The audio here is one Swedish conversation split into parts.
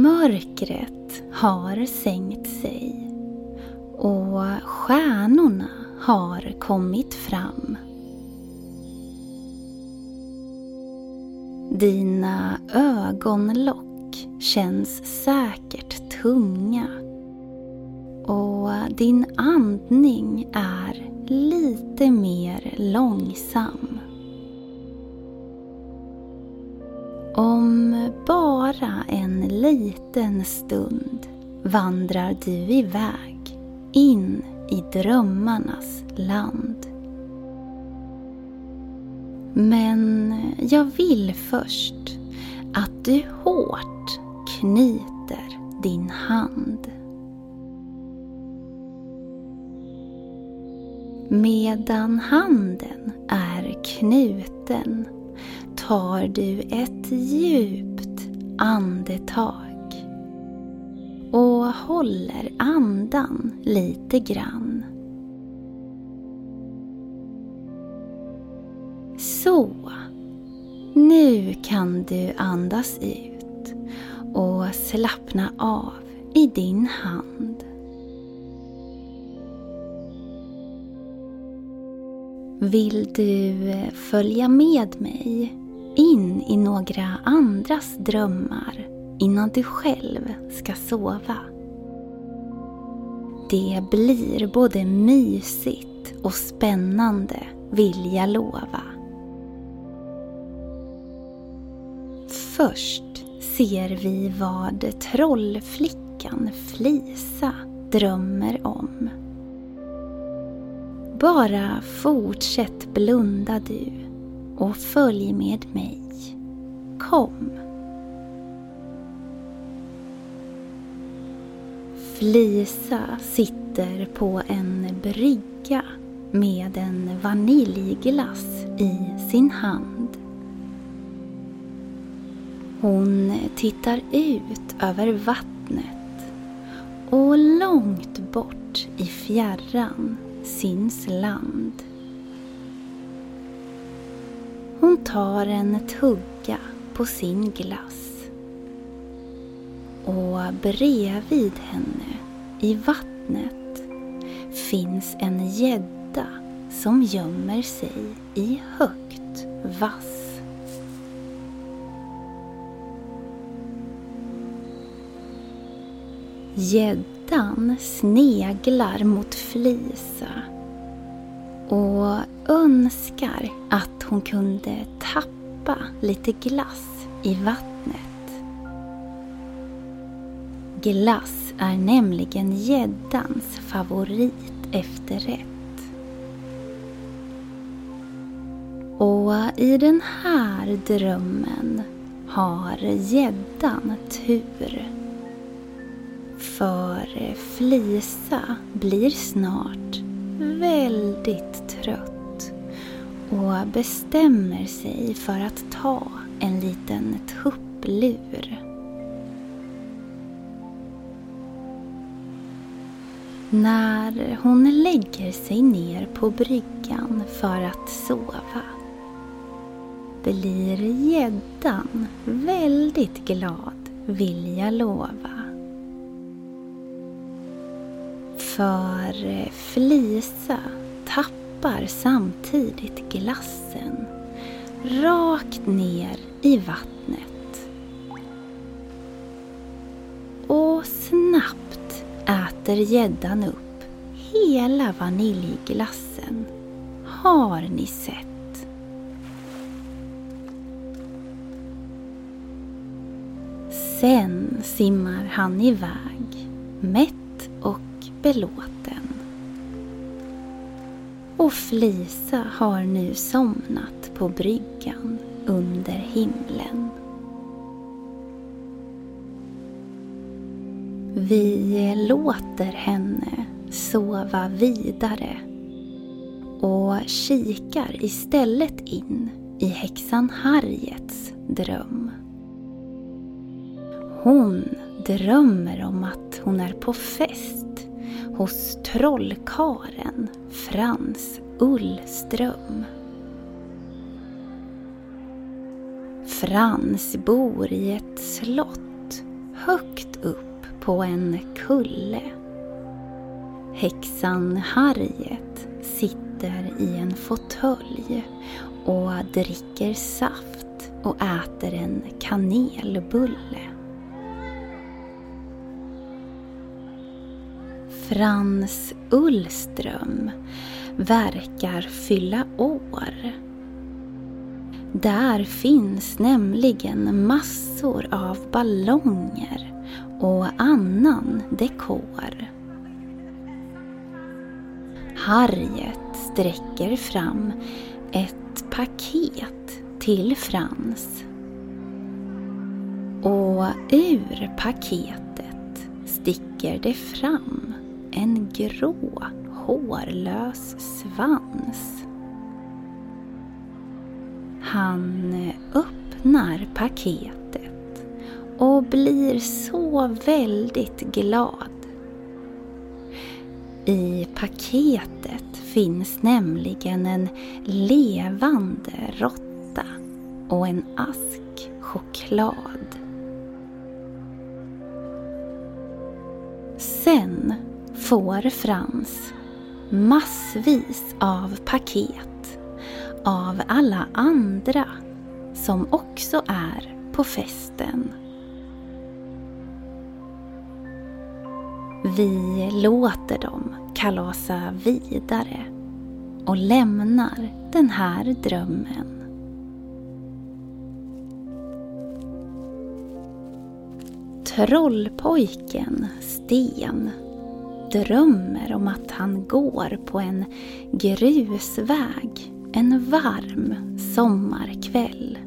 Mörkret har sänkt sig och stjärnorna har kommit fram. Dina ögonlock känns säkert tunga och din andning är lite mer långsam. Bara en liten stund vandrar du iväg in i drömmarnas land. Men jag vill först att du hårt knyter din hand. Medan handen är knuten tar du ett djupt andetag och håller andan lite grann. Så. Nu kan du andas ut och slappna av i din hand. Vill du eh, följa med mig in i några andras drömmar innan du själv ska sova? Det blir både mysigt och spännande, vill jag lova. Först ser vi vad trollflickan Flisa drömmer om. Bara fortsätt blunda du och följ med mig. Kom. Flisa sitter på en brygga med en vaniljglass i sin hand. Hon tittar ut över vattnet och långt bort i fjärran syns land. Hon tar en tugga på sin glass och bredvid henne i vattnet finns en gädda som gömmer sig i högt vass. Gäddan sneglar mot Flisa och önskar att hon kunde tappa lite glass i vattnet. Glass är nämligen gäddans favorit efterrätt. Och i den här drömmen har gäddan tur. För Flisa blir snart väldigt trött och bestämmer sig för att ta en liten tupplur. När hon lägger sig ner på bryggan för att sova blir gäddan väldigt glad, vill jag lova. För eh, Flisa tappar samtidigt glassen rakt ner i vattnet. Och snabbt äter gäddan upp hela vaniljglassen. Har ni sett? Sen simmar han iväg, mätt belåten. Och Flisa har nu somnat på bryggan under himlen. Vi låter henne sova vidare och kikar istället in i häxan Harriets dröm. Hon drömmer om att hon är på fest hos trollkaren Frans Ullström. Frans bor i ett slott högt upp på en kulle. Häxan Harriet sitter i en fåtölj och dricker saft och äter en kanelbulle. Frans Ullström verkar fylla år. Där finns nämligen massor av ballonger och annan dekor. Harriet sträcker fram ett paket till Frans. Och ur paketet sticker det fram en grå hårlös svans. Han öppnar paketet och blir så väldigt glad. I paketet finns nämligen en levande råtta och en ask choklad. Får Frans massvis av paket av alla andra som också är på festen. Vi låter dem kalasa vidare och lämnar den här drömmen. Trollpojken Sten drömmer om att han går på en grusväg en varm sommarkväll.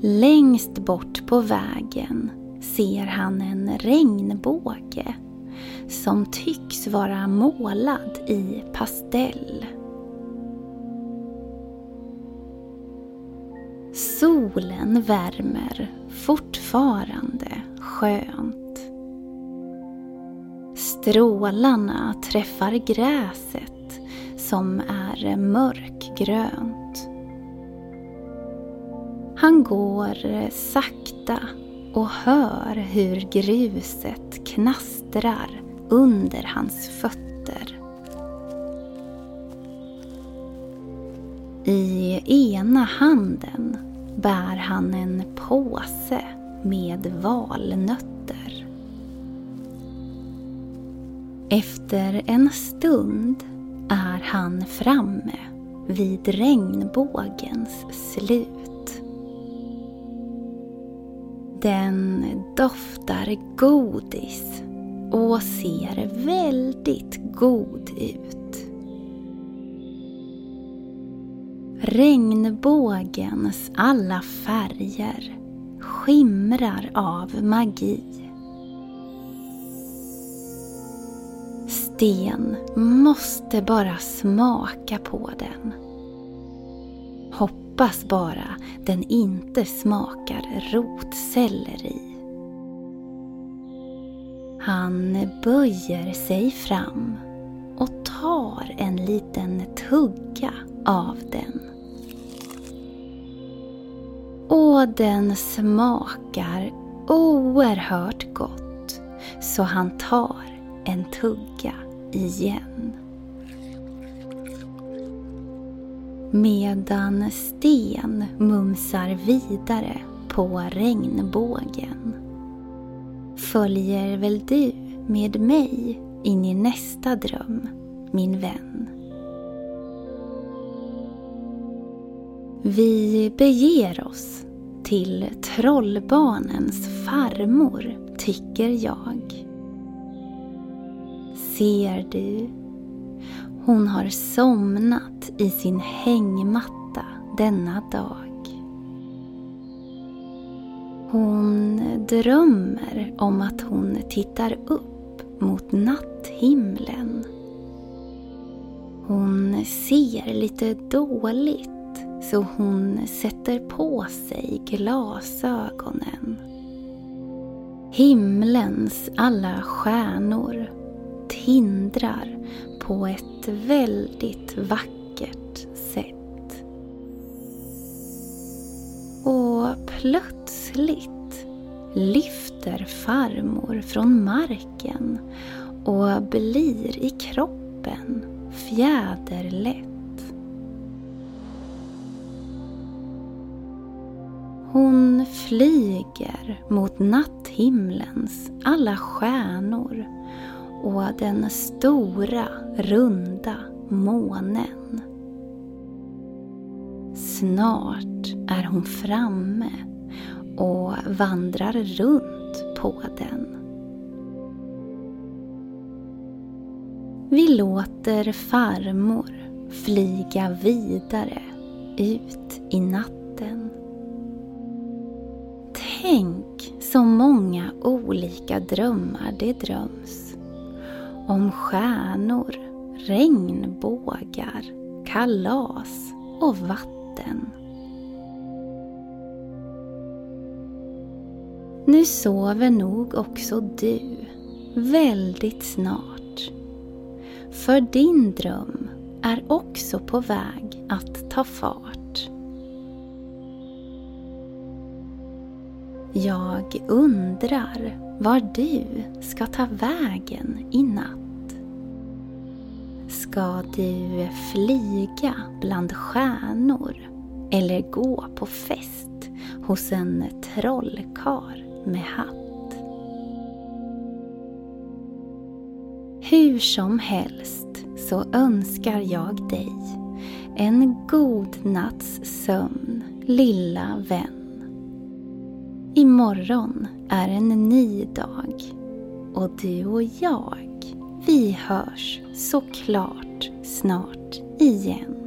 Längst bort på vägen ser han en regnbåge som tycks vara målad i pastell. Solen värmer fortfarande skönt. Strålarna träffar gräset som är mörkgrönt. Han går sakta och hör hur gruset knastrar under hans fötter. I ena handen bär han en påse med valnötter. Efter en stund är han framme vid regnbågens slut. Den doftar godis och ser väldigt god ut. Regnbågens alla färger skimrar av magi. Sten måste bara smaka på den. Hoppas bara den inte smakar rotselleri. Han böjer sig fram och tar en liten tugga av den. Och den smakar oerhört gott så han tar en tugga igen. Medan Sten mumsar vidare på regnbågen följer väl du med mig in i nästa dröm, min vän. Vi beger oss till trollbarnens farmor, tycker jag. Ser du? Hon har somnat i sin hängmatta denna dag. Hon drömmer om att hon tittar upp mot natthimlen. Hon ser lite dåligt så hon sätter på sig glasögonen. Himlens alla stjärnor tindrar på ett väldigt vackert sätt. Och plötsligt lyfter farmor från marken och blir i kroppen fjäderlätt. Hon flyger mot natthimlens alla stjärnor och den stora runda månen. Snart är hon framme och vandrar runt på den. Vi låter farmor flyga vidare ut i natten. Tänk så många olika drömmar det dröms. Om stjärnor, regnbågar, kalas och vatten. Nu sover nog också du väldigt snart. För din dröm är också på väg att ta fart. Jag undrar var du ska ta vägen i natt. Ska du flyga bland stjärnor eller gå på fest hos en trollkar med hatt? Hur som helst så önskar jag dig en god natts sömn, lilla vän. Imorgon är en ny dag och du och jag, vi hörs såklart snart igen.